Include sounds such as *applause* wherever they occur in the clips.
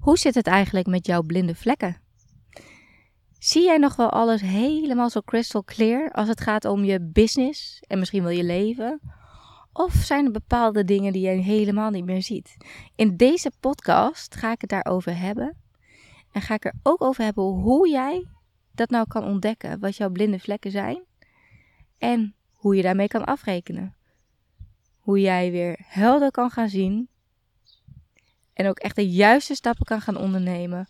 Hoe zit het eigenlijk met jouw blinde vlekken? Zie jij nog wel alles helemaal zo crystal clear als het gaat om je business en misschien wel je leven? Of zijn er bepaalde dingen die je helemaal niet meer ziet? In deze podcast ga ik het daarover hebben. En ga ik er ook over hebben hoe jij dat nou kan ontdekken, wat jouw blinde vlekken zijn. En hoe je daarmee kan afrekenen. Hoe jij weer helder kan gaan zien. En ook echt de juiste stappen kan gaan ondernemen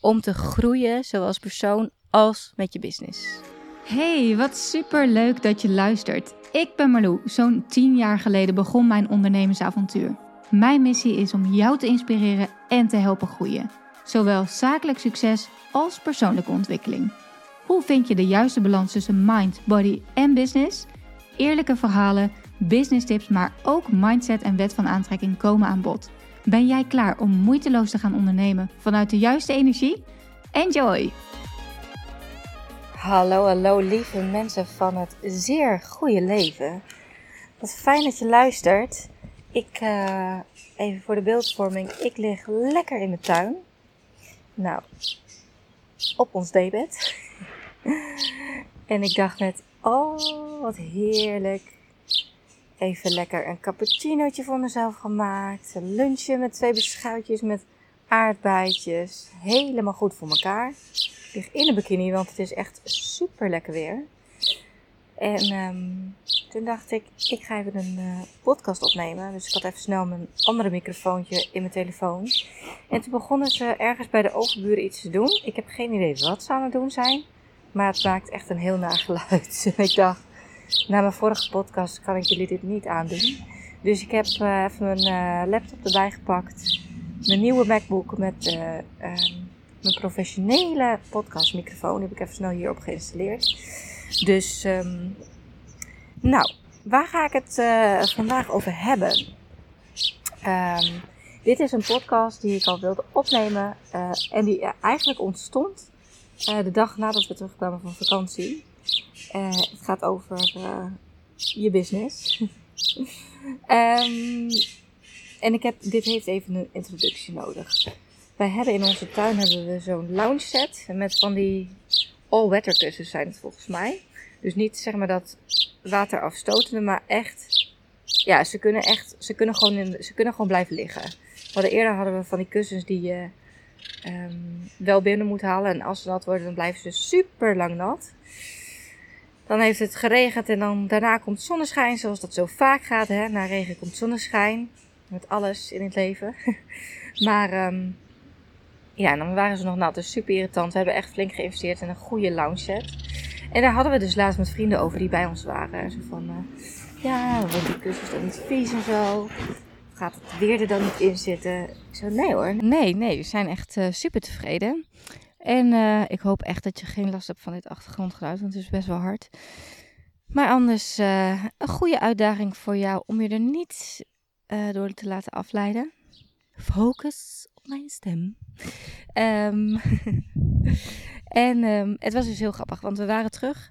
om te groeien, zowel persoon als met je business. Hey, wat super leuk dat je luistert. Ik ben Marlou. Zo'n 10 jaar geleden begon mijn ondernemersavontuur. Mijn missie is om jou te inspireren en te helpen groeien. Zowel zakelijk succes als persoonlijke ontwikkeling. Hoe vind je de juiste balans tussen mind, body en business? Eerlijke verhalen, business tips, maar ook mindset en wet van aantrekking komen aan bod. Ben jij klaar om moeiteloos te gaan ondernemen vanuit de juiste energie? Enjoy! Hallo, hallo lieve mensen van het zeer goede leven. Wat fijn dat je luistert. Ik, uh, even voor de beeldvorming, ik lig lekker in mijn tuin. Nou, op ons debed. *laughs* en ik dacht net, oh wat heerlijk. Even lekker een cappuccinootje voor mezelf gemaakt. Een lunchje met twee beschuitjes met aardbeidjes. Helemaal goed voor elkaar. Ik lig in een bikini, want het is echt super lekker weer. En um, toen dacht ik, ik ga even een uh, podcast opnemen. Dus ik had even snel mijn andere microfoontje in mijn telefoon. En toen begonnen ze ergens bij de overburen iets te doen. Ik heb geen idee wat ze aan het doen zijn. Maar het maakt echt een heel naar geluid. *laughs* En ik dacht, na mijn vorige podcast kan ik jullie dit niet aandoen. Dus ik heb uh, even mijn uh, laptop erbij gepakt. Mijn nieuwe MacBook met uh, mijn professionele podcastmicrofoon. heb ik even snel hierop geïnstalleerd. Dus, um, nou, waar ga ik het vandaag over hebben? Um, dit is een podcast die ik al wilde opnemen. en die eigenlijk ontstond de dag nadat we terugkwamen van vakantie. Uh, het gaat over uh, je business. um, *laughs* en ik heb, dit heeft even een introductie nodig. Wij hebben in onze tuin hebben we zo'n lounge set met van die all-weather kussens zijn het volgens mij. Dus niet zeg maar dat waterafstotende, maar echt, ja, ze kunnen echt, ze kunnen gewoon, in, ze kunnen gewoon blijven liggen. Hadden eerder hadden we van die kussens die je um, wel binnen moet halen. En als ze nat worden, dan blijven ze super lang nat. Dan heeft het geregend en dan daarna komt zonneschijn, zoals dat zo vaak gaat. Hè? Na regen komt zonneschijn. Met alles in het leven. *laughs* maar um, ja, dan waren ze nog nat. Dus super irritant. We hebben echt flink geïnvesteerd in een goede lounge set. En daar hadden we dus laatst met vrienden over die bij ons waren. Zo van, uh, ja, wordt die kussens dan niet vies en zo? Gaat het weer er dan niet in zitten? Ik zo, nee hoor. Nee, nee, we zijn echt uh, super tevreden. En uh, ik hoop echt dat je geen last hebt van dit achtergrondgeluid, want het is best wel hard. Maar anders uh, een goede uitdaging voor jou om je er niet uh, door te laten afleiden. Focus op mijn stem. Um, *laughs* en um, het was dus heel grappig, want we waren terug.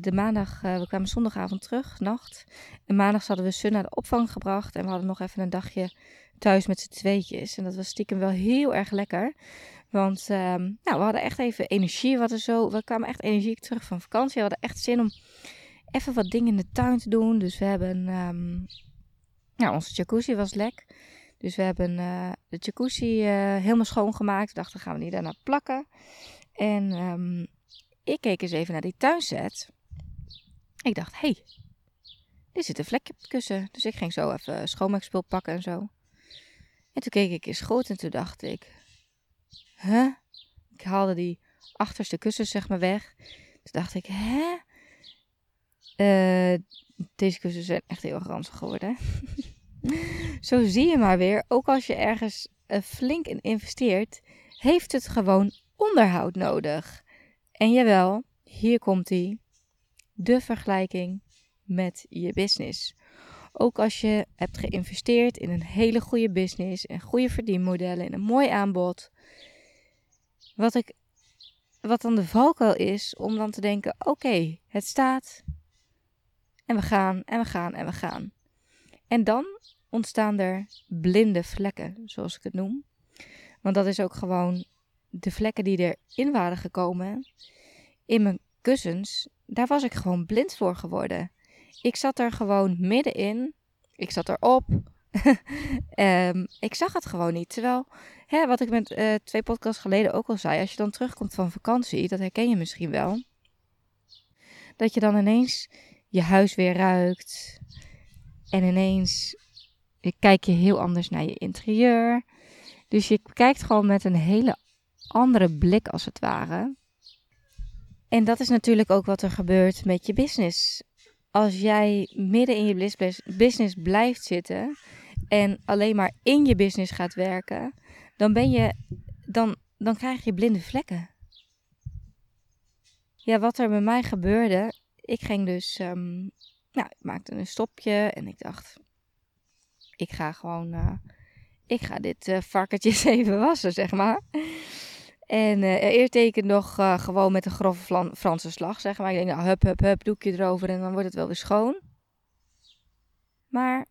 de maandag, we kwamen zondagavond terug, nacht. En maandag hadden we Sun naar de opvang gebracht. En we hadden nog even een dagje thuis met z'n tweetjes. En dat was stiekem wel heel erg lekker. Want um, nou, we hadden echt even energie. We, zo, we kwamen echt energiek terug van vakantie. We hadden echt zin om even wat dingen in de tuin te doen. Dus we hebben... Um, nou, onze jacuzzi was lek. Dus we hebben uh, de jacuzzi uh, helemaal schoongemaakt. We dachten, gaan we niet daarna plakken. En um, ik keek eens even naar die tuinset. Ik dacht, hé, hey, er zit een vlekje op het kussen. Dus ik ging zo even schoonmaakspul pakken en zo. En toen keek ik eens goed en toen dacht ik, huh? Ik haalde die achterste kussens zeg maar weg. Toen dacht ik, hè? Uh, deze kussens zijn echt heel ranzig geworden. *laughs* Zo zie je maar weer, ook als je ergens uh, flink in investeert, heeft het gewoon onderhoud nodig. En jawel, hier komt ie. De vergelijking met je business. Ook als je hebt geïnvesteerd in een hele goede business, en goede verdienmodellen, in een mooi aanbod, wat, ik, wat dan de valkuil is om dan te denken: oké, het staat. En we gaan en we gaan en we gaan. En dan ontstaan er blinde vlekken, zoals ik het noem. Want dat is ook gewoon de vlekken die erin waren gekomen. In mijn kussens, daar was ik gewoon blind voor geworden. Ik zat er gewoon middenin. Ik zat erop. Um, *laughs* ik zag het gewoon niet. Terwijl, hè, wat ik met uh, twee podcasts geleden ook al zei, als je dan terugkomt van vakantie, dat herken je misschien wel. Dat je dan ineens je huis weer ruikt. En ineens kijk je heel anders naar je interieur. Dus je kijkt gewoon met een hele andere blik als het ware. En dat is natuurlijk ook wat er gebeurt met je business. Als jij midden in je business blijft zitten en alleen maar in je business gaat werken, dan ben je dan, dan krijg je blinde vlekken. Ja, wat er bij mij gebeurde, ik ging dus, um, nou, ik maakte een stopje en ik dacht, ik ga gewoon, uh, ik ga dit uh, *laughs* even wassen, zeg maar. En eerst deed ik het nog gewoon met een grove Franse slag, zeg maar. Ik denk, nou, hup, hup, hup, doekje erover en dan wordt het wel weer schoon. Maar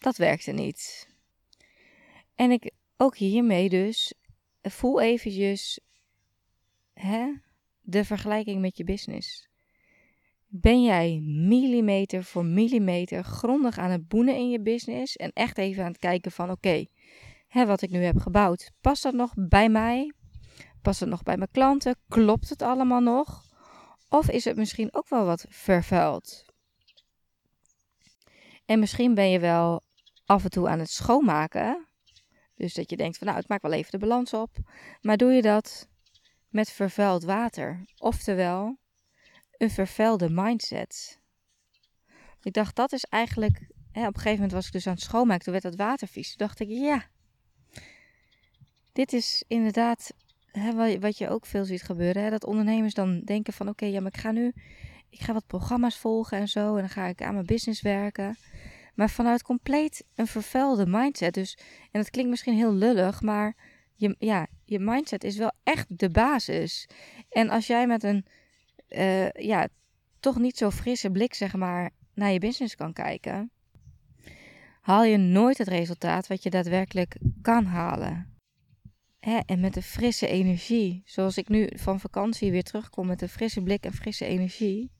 dat werkte niet. En ik ook hiermee dus voel eventjes hè, de vergelijking met je business. Ben jij millimeter voor millimeter grondig aan het boenen in je business en echt even aan het kijken van oké, okay, wat ik nu heb gebouwd, past dat nog bij mij? Past het nog bij mijn klanten? Klopt het allemaal nog? Of is het misschien ook wel wat vervuild? En misschien ben je wel af en toe aan het schoonmaken. Dus dat je denkt van nou, ik maak wel even de balans op. Maar doe je dat met vervuild water? Oftewel, een vervuilde mindset. Ik dacht, dat is eigenlijk... Hè, op een gegeven moment was ik dus aan het schoonmaken. Toen werd dat water vies. Toen dacht ik, ja... Dit is inderdaad hè, wat je ook veel ziet gebeuren. Hè, dat ondernemers dan denken van... Oké, ja, maar ik ga nu... Ik ga wat programma's volgen en zo. En dan ga ik aan mijn business werken. Maar vanuit compleet een vervuilde mindset. Dus, en dat klinkt misschien heel lullig, maar je, ja, je mindset is wel echt de basis. En als jij met een uh, ja, toch niet zo frisse blik, zeg maar, naar je business kan kijken, haal je nooit het resultaat wat je daadwerkelijk kan halen. Hè? En met een frisse energie, zoals ik nu van vakantie weer terugkom met een frisse blik en frisse energie,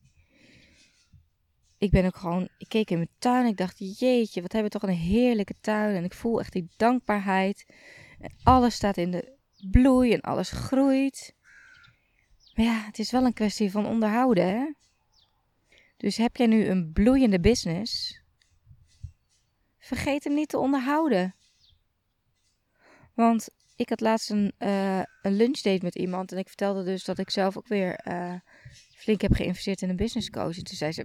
ik ben ook gewoon, ik keek in mijn tuin en ik dacht, jeetje, wat hebben we toch een heerlijke tuin. En ik voel echt die dankbaarheid. En alles staat in de bloei en alles groeit. Maar ja, het is wel een kwestie van onderhouden, hè. Dus heb jij nu een bloeiende business? Vergeet hem niet te onderhouden. Want ik had laatst een, uh, een lunchdate met iemand en ik vertelde dus dat ik zelf ook weer uh, flink heb geïnvesteerd in een business coach. En toen zei ze,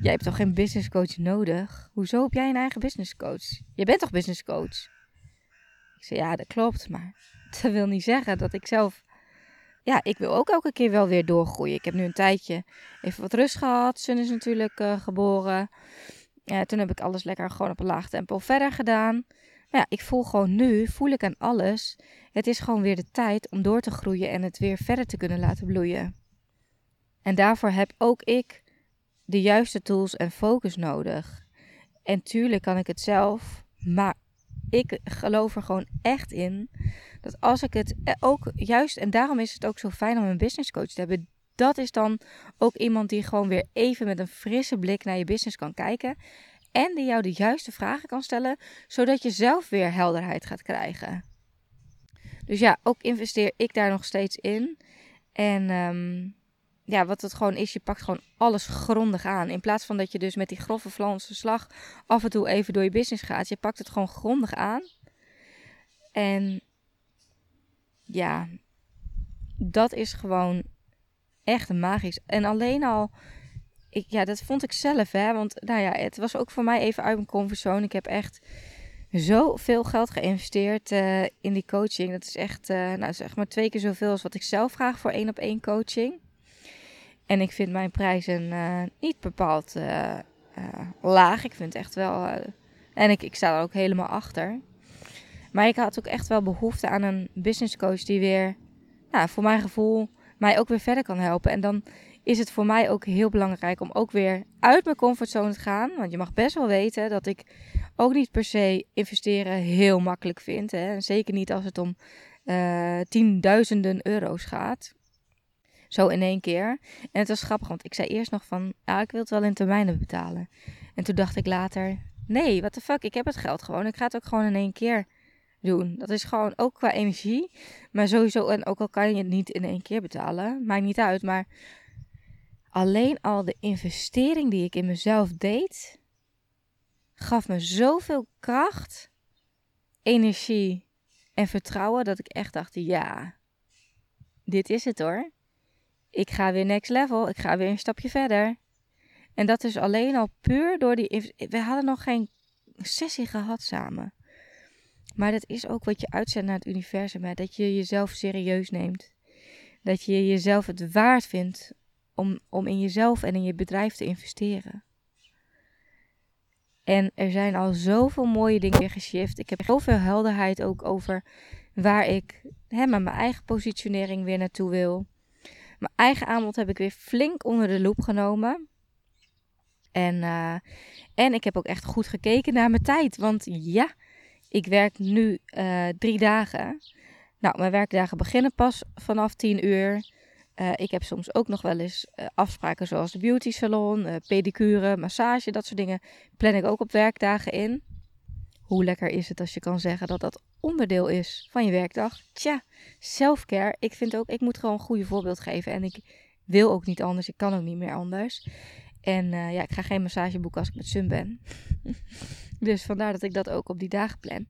jij hebt toch geen business coach nodig? Hoezo heb jij een eigen business coach? Je bent toch business coach? Ik zei, ja, dat klopt, maar *laughs* dat wil niet zeggen dat ik zelf... Ja, ik wil ook elke keer wel weer doorgroeien. Ik heb nu een tijdje even wat rust gehad. Sun is natuurlijk uh, geboren. Toen heb ik alles lekker gewoon op een laag tempo verder gedaan. Maar ja, ik voel gewoon nu, voel ik aan alles. Het is gewoon weer de tijd om door te groeien en het weer verder te kunnen laten bloeien. En daarvoor heb ook ik de juiste tools en focus nodig. En tuurlijk kan ik het zelf, maar ik geloof er gewoon echt in dat als ik het ook juist, en daarom is het ook zo fijn om een business coach te hebben. Dat is dan ook iemand die gewoon weer even met een frisse blik naar je business kan kijken. En die jou de juiste vragen kan stellen, zodat je zelf weer helderheid gaat krijgen. Dus ja, ook investeer ik daar nog steeds in. En um, ja, wat het gewoon is, je pakt gewoon alles grondig aan. In plaats van dat je dus met die grove Vlaamse slag af en toe even door je business gaat. Je pakt het gewoon grondig aan. En ja, dat is gewoon echt magisch. En alleen al, ik, ja, dat vond ik zelf, hè. Want nou ja, het was ook voor mij even uit mijn comfortzone. Ik heb echt zoveel geld geïnvesteerd uh, in die coaching. Dat is echt, uh, nou, maar twee keer zoveel als wat ik zelf vraag voor één op één coaching. En ik vind mijn prijzen uh, niet bepaald uh, uh, laag. Ik vind echt wel. en ik, ik sta er ook helemaal achter. Maar ik had ook echt wel behoefte aan een business coach die weer, nou, voor mijn gevoel, mij ook weer verder kan helpen. En dan is het voor mij ook heel belangrijk om ook weer uit mijn comfortzone te gaan. Want je mag best wel weten dat ik ook niet per se investeren heel makkelijk vind. Hè. En zeker niet als het om tienduizenden euro's gaat. Zo in één keer. En het was grappig, want ik zei eerst nog van, ja, ik wil het wel in termijnen betalen. En toen dacht ik later, nee, what the fuck, ik heb het geld gewoon. Ik ga het ook gewoon in één keer doen. Dat is gewoon ook qua energie. Maar sowieso, en ook al kan je het niet in één keer betalen, maakt niet uit. Maar alleen al de investering die ik in mezelf deed, gaf me zoveel kracht, energie en vertrouwen dat ik echt dacht: ja, dit is het hoor. Ik ga weer next level. Ik ga weer een stapje verder. En dat is alleen al puur door die. We hadden nog geen sessie gehad samen. Maar dat is ook wat je uitzendt naar het universum. Hè? Dat je jezelf serieus neemt. Dat je jezelf het waard vindt om, om in jezelf en in je bedrijf te investeren. En er zijn al zoveel mooie dingen geshift. Ik heb zoveel helderheid ook over waar ik hè, met mijn eigen positionering weer naartoe wil. Mijn eigen aanbod heb ik weer flink onder de loep genomen. En, uh, en ik heb ook echt goed gekeken naar mijn tijd. Want ja, ik werk nu uh, drie dagen. Nou, mijn werkdagen beginnen pas vanaf 10 uur. Uh, ik heb soms ook nog wel eens uh, afspraken zoals de beauty salon, pedicure, massage, dat soort dingen. Plan ik ook op werkdagen in. Hoe lekker is het als je kan zeggen dat dat onderdeel is van je werkdag? Tja, selfcare. Ik vind ook, ik moet gewoon een goede voorbeeld geven. En ik wil ook niet anders. Ik kan ook niet meer anders. En ja, ik ga geen massage boeken als ik met Sun ben. *laughs* Dus vandaar dat ik dat ook op die dagen plan.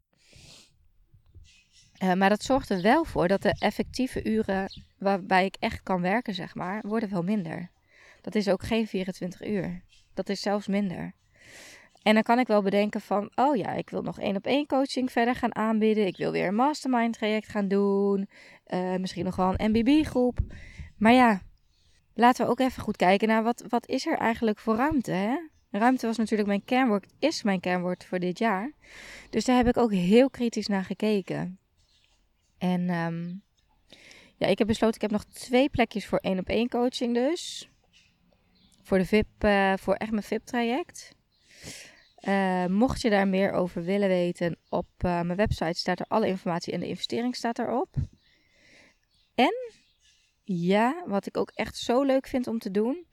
Uh, maar dat zorgt er wel voor dat de effectieve uren waarbij ik echt kan werken, zeg maar, worden wel minder. Dat is ook geen 24 uur. Dat is zelfs minder. En dan kan ik wel bedenken van, oh ja, ik wil nog één op één coaching verder gaan aanbieden. Ik wil weer een mastermind traject gaan doen. Uh, misschien nog wel een MBB groep. Maar ja, laten we ook even goed kijken naar wat, wat is er eigenlijk voor ruimte, hè? Ruimte was natuurlijk mijn kernwoord, is mijn kernwoord voor dit jaar. Dus daar heb ik ook heel kritisch naar gekeken. En um, ja, ik heb besloten, ik heb nog twee plekjes voor één op één coaching dus. Voor de VIP, uh, voor echt mijn VIP traject. Uh, mocht je daar meer over willen weten, op uh, mijn website staat er alle informatie en de investering staat erop. En ja, wat ik ook echt zo leuk vind om te doen,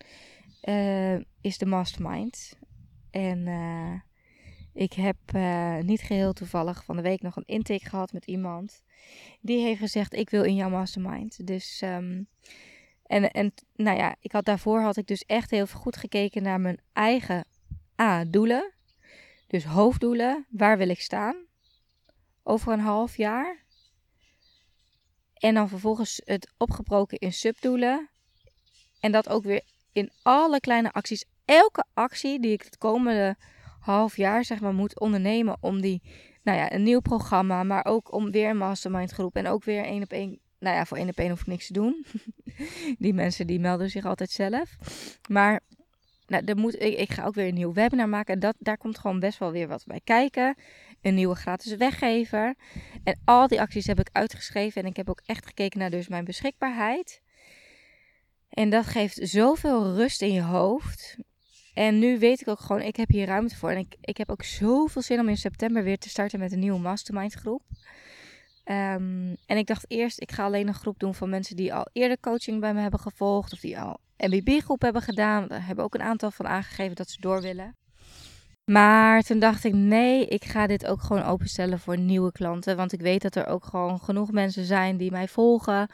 uh, is de mastermind. En ik heb niet geheel toevallig van de week nog een intake gehad met iemand. Die heeft gezegd, ik wil in jouw mastermind. Dus, um, en, en nou ja, ik had, daarvoor had ik dus echt heel goed gekeken naar mijn eigen A-doelen. Dus hoofddoelen, waar wil ik staan? Over een half jaar. En dan vervolgens het opgebroken in subdoelen. En dat ook weer in alle kleine acties. Elke actie die ik het komende half jaar zeg maar moet ondernemen om die, nou ja, een nieuw programma, maar ook om weer een mastermind groep en ook weer één op één. Nou ja, voor één op één hoef ik niks te doen. *laughs* die mensen die melden zich altijd zelf. Maar nou, er moet, ik, ik, ga ook weer een nieuw webinar maken. En dat, daar komt gewoon best wel weer wat bij kijken. Een nieuwe gratis weggever. En al die acties heb ik uitgeschreven. En ik heb ook echt gekeken naar dus mijn beschikbaarheid. En dat geeft zoveel rust in je hoofd. En nu weet ik ook gewoon, ik heb hier ruimte voor. En ik, ik heb ook zoveel zin om in september weer te starten met een nieuwe mastermind groep. Um, en ik dacht eerst, ik ga alleen een groep doen van mensen die al eerder coaching bij me hebben gevolgd. Of die al MBB groep hebben gedaan. Daar hebben ook een aantal van aangegeven dat ze door willen. Maar toen dacht ik, nee, ik ga dit ook gewoon openstellen voor nieuwe klanten. Want ik weet dat er ook gewoon genoeg mensen zijn die mij volgen.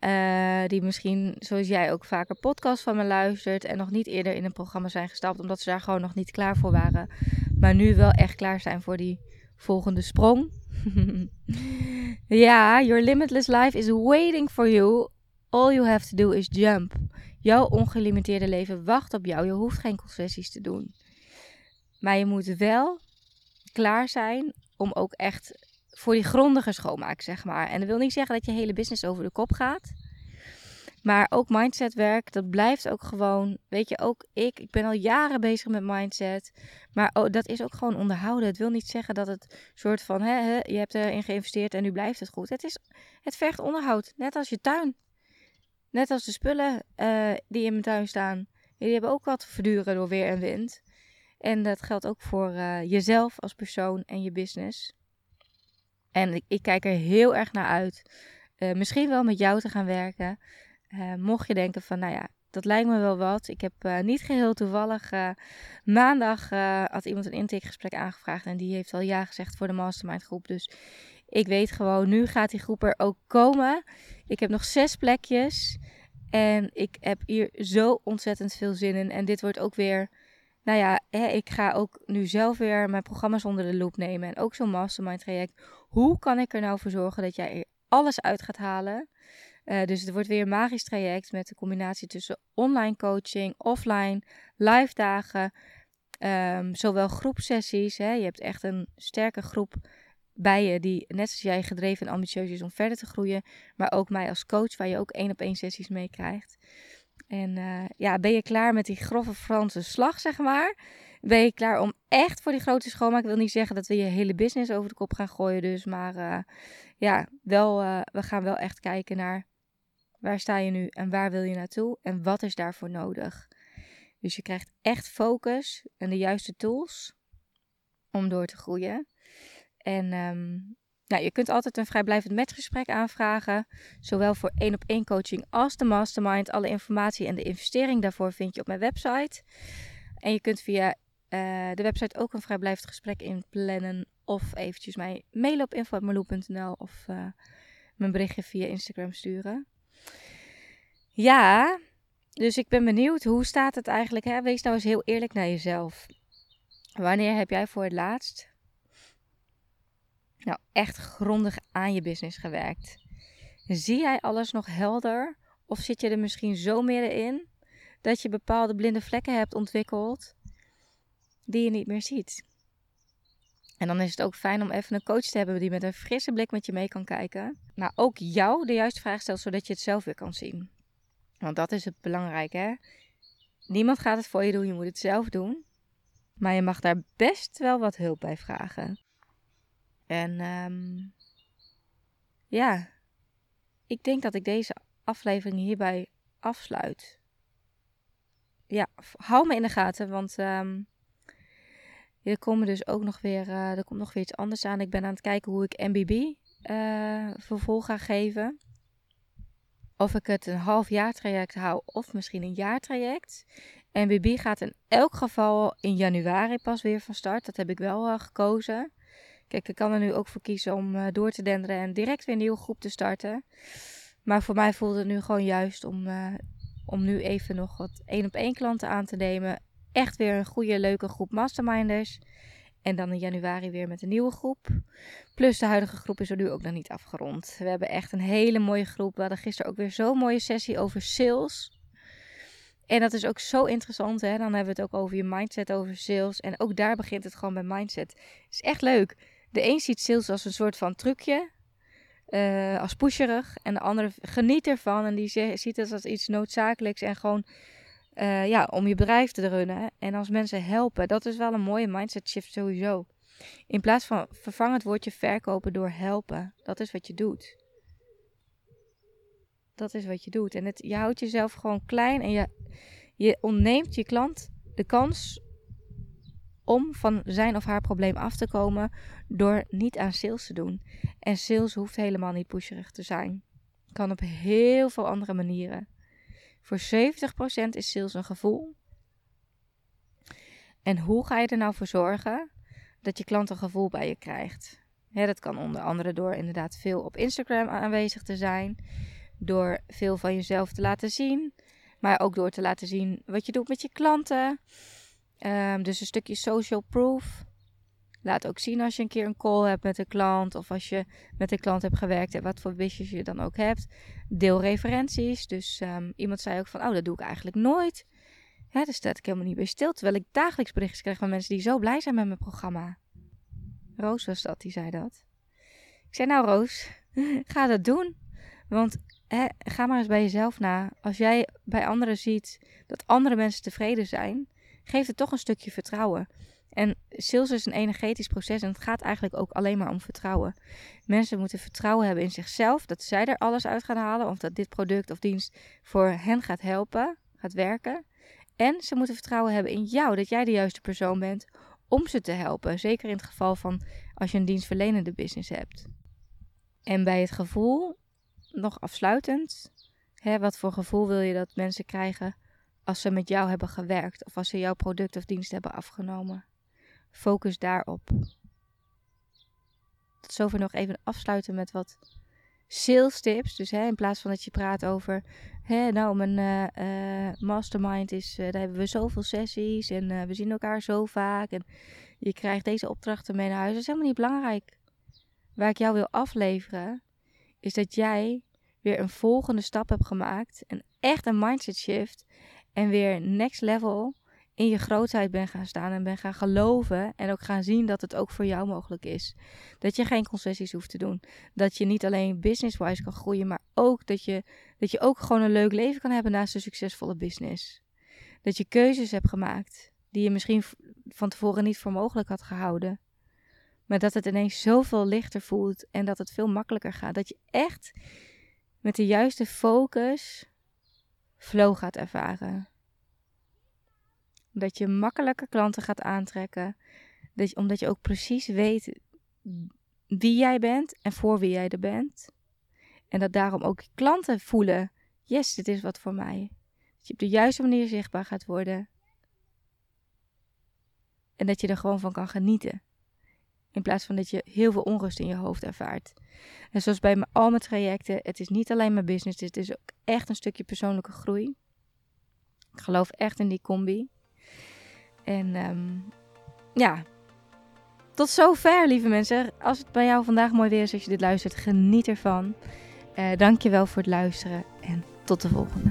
Uh, die misschien, zoals jij, ook vaker podcast van me luistert. En nog niet eerder in een programma zijn gestapt. Omdat ze daar gewoon nog niet klaar voor waren. Maar nu wel echt klaar zijn voor die volgende sprong. *laughs* ja, your limitless life is waiting for you. All you have to do is jump. Jouw ongelimiteerde leven wacht op jou. Je hoeft geen concessies te doen. Maar je moet wel klaar zijn om ook echt voor die grondige schoonmaak, zeg maar. En dat wil niet zeggen dat je hele business over de kop gaat. Maar ook mindsetwerk, dat blijft ook gewoon, weet je, ook ik, ik ben al jaren bezig met mindset. Maar oh, dat is ook gewoon onderhouden. Het wil niet zeggen dat het soort van, hè, hè, je hebt erin geïnvesteerd en nu blijft het goed. Het, is, het vergt onderhoud, net als je tuin. Net als de spullen uh, die in mijn tuin staan. Die hebben ook wat verduren door weer en wind. En dat geldt ook voor uh, jezelf als persoon en je business. En ik, ik kijk er heel erg naar uit. Uh, misschien wel met jou te gaan werken. Mocht je denken van, nou ja, dat lijkt me wel wat. Ik heb niet geheel toevallig. Maandag had iemand een intakegesprek aangevraagd. En die heeft al ja gezegd voor de mastermind groep. Dus ik weet gewoon, nu gaat die groep er ook komen. Ik heb nog zes plekjes. En ik heb hier zo ontzettend veel zin in. En dit wordt ook weer. Nou ja, hè, ik ga ook nu zelf weer mijn programma's onder de loep nemen. En ook zo'n mastermind traject. Hoe kan ik er nou voor zorgen dat jij alles uit gaat halen? Uh, dus het wordt weer een magisch traject met de combinatie tussen online coaching, offline, live dagen, um, zowel groepsessies. Hè, je hebt echt een sterke groep bij je die net zoals jij gedreven en ambitieus is om verder te groeien. Maar ook mij als coach waar je ook één op één sessies mee krijgt. En uh, ja, ben je klaar met die grove Franse slag, zeg maar? Ben je klaar om echt voor die grote schoonmaak? Ik wil niet zeggen dat we je hele business over de kop gaan gooien, dus. Maar uh, ja, wel, uh, we gaan wel echt kijken naar Waar sta je nu en waar wil je naartoe en wat is daarvoor nodig? Dus je krijgt echt focus en de juiste tools om door te groeien. En um, nou, je kunt altijd een vrijblijvend matchgesprek aanvragen. Zowel voor één op één coaching als de mastermind. Alle informatie en de investering daarvoor vind je op mijn website. En je kunt via uh, de website ook een vrijblijvend gesprek inplannen. Of eventjes mij mailen op info.marloe.nl of uh, mijn berichtje via Instagram sturen. Ja, dus ik ben benieuwd, hoe staat het eigenlijk? Hè? Wees nou eens heel eerlijk naar jezelf. Wanneer heb jij voor het laatst nou echt grondig aan je business gewerkt? Zie jij alles nog helder? Of zit je er misschien zo middenin dat je bepaalde blinde vlekken hebt ontwikkeld die je niet meer ziet? En dan is het ook fijn om even een coach te hebben die met een frisse blik met je mee kan kijken. Maar ook jou de juiste vraag stelt, zodat je het zelf weer kan zien. Want dat is het belangrijke? Niemand gaat het voor je doen, je moet het zelf doen. Maar je mag daar best wel wat hulp bij vragen. En um, ja, ik denk dat ik deze aflevering hierbij afsluit. Ja, hou me in de gaten, want um, er komen dus ook nog weer, uh, er komt nog weer iets anders aan. Ik ben aan het kijken hoe ik MBB uh, vervolg ga geven of ik het een half jaar traject hou of misschien een jaar traject. NBB gaat in elk geval in januari pas weer van start. Dat heb ik wel uh, gekozen. Kijk, ik kan er nu ook voor kiezen om uh, door te denderen en direct weer een nieuwe groep te starten. Maar voor mij voelde het nu gewoon juist om, uh, om nu even nog wat één op één klanten aan te nemen. Echt weer een goede, leuke groep masterminders. En dan in januari weer met een nieuwe groep. Plus de huidige groep is er nu ook nog niet afgerond. We hebben echt een hele mooie groep. We hadden gisteren ook weer zo'n mooie sessie over sales. En dat is ook zo interessant. Hè? Dan hebben we het ook over je mindset, over sales. En ook daar begint het gewoon bij mindset. Is echt leuk. De een ziet sales als een soort van trucje. Uh, als pusherig. En de andere geniet ervan. En die ziet het als iets noodzakelijks. En gewoon uh, ja, om je bedrijf te runnen. En als mensen helpen, dat is wel een mooie mindset shift sowieso. In plaats van vervang het woordje verkopen door helpen. Dat is wat je doet. Dat is wat je doet. En het, je houdt jezelf gewoon klein en je, je ontneemt je klant de kans om van zijn of haar probleem af te komen door niet aan sales te doen. En sales hoeft helemaal niet pusherig te zijn. Kan op heel veel andere manieren. Voor 70% is sales een gevoel. En hoe ga je er nou voor zorgen dat je klant een gevoel bij je krijgt? Dat kan onder andere door inderdaad veel op Instagram aanwezig te zijn. Door veel van jezelf te laten zien. Maar ook door te laten zien wat je doet met je klanten. Um, dus een stukje social proof. Laat ook zien als je een keer een call hebt met een klant. Of als je met een klant hebt gewerkt en wat voor business je dan ook hebt. Deel referenties. Dus um, iemand zei ook van, oh dat doe ik eigenlijk nooit. Hè, daar staat ik helemaal niet bij stil. Terwijl ik dagelijks berichtjes krijg van mensen die zo blij zijn met mijn programma. Roos was dat, die zei dat. Ik zei, nou Roos, *laughs* ga dat doen. Want ga maar eens bij jezelf na. Als jij bij anderen ziet dat andere mensen tevreden zijn, geeft het toch een stukje vertrouwen. En sales is een energetisch proces en het gaat eigenlijk ook alleen maar om vertrouwen. Mensen moeten vertrouwen hebben in zichzelf, dat zij er alles uit gaan halen, of dat dit product of dienst voor hen gaat helpen, gaat werken. En ze moeten vertrouwen hebben in jou, dat jij de juiste persoon bent om ze te helpen. Zeker in het geval van als je een dienstverlenende business hebt. En bij het gevoel, nog afsluitend, hè, wat voor gevoel wil je dat mensen krijgen als ze met jou hebben gewerkt of als ze jouw product of dienst hebben afgenomen? Focus daarop. Tot zover nog even afsluiten met wat sales tips. Dus hè, in plaats van dat je praat over, hè, nou, mijn uh, mastermind is, uh, daar hebben we zoveel sessies en we zien elkaar zo vaak en je krijgt deze opdrachten mee naar huis. Dat is helemaal niet belangrijk. Waar ik jou wil afleveren, is dat jij weer een volgende stap hebt gemaakt. En echt een mindset shift. En weer next level in je grootheid ben gaan staan en ben gaan geloven en ook gaan zien dat het ook voor jou mogelijk is. Dat je geen concessies hoeft te doen. Dat je niet alleen business-wise kan groeien, maar ook dat je, dat je ook gewoon een leuk leven kan hebben naast een succesvolle business. Dat je keuzes hebt gemaakt die je misschien van tevoren niet voor mogelijk had gehouden. Maar dat het ineens zoveel lichter voelt en dat het veel makkelijker gaat. Dat je echt met de juiste focus flow gaat ervaren. Dat je makkelijker klanten gaat aantrekken. Dat je, omdat je ook precies weet wie jij bent en voor wie jij er bent. En dat daarom ook klanten voelen: yes, dit is wat voor mij. Dat je op de juiste manier zichtbaar gaat worden. En dat je er gewoon van kan genieten. In plaats van dat je heel veel onrust in je hoofd ervaart. En zoals bij al mijn trajecten, het is niet alleen mijn business, het is ook echt een stukje persoonlijke groei. Ik geloof echt in die combi. En um, ja, tot zover, lieve mensen. Als het bij jou vandaag mooi weer is, als je dit luistert, geniet ervan. Uh, Dank je wel voor het luisteren en tot de volgende.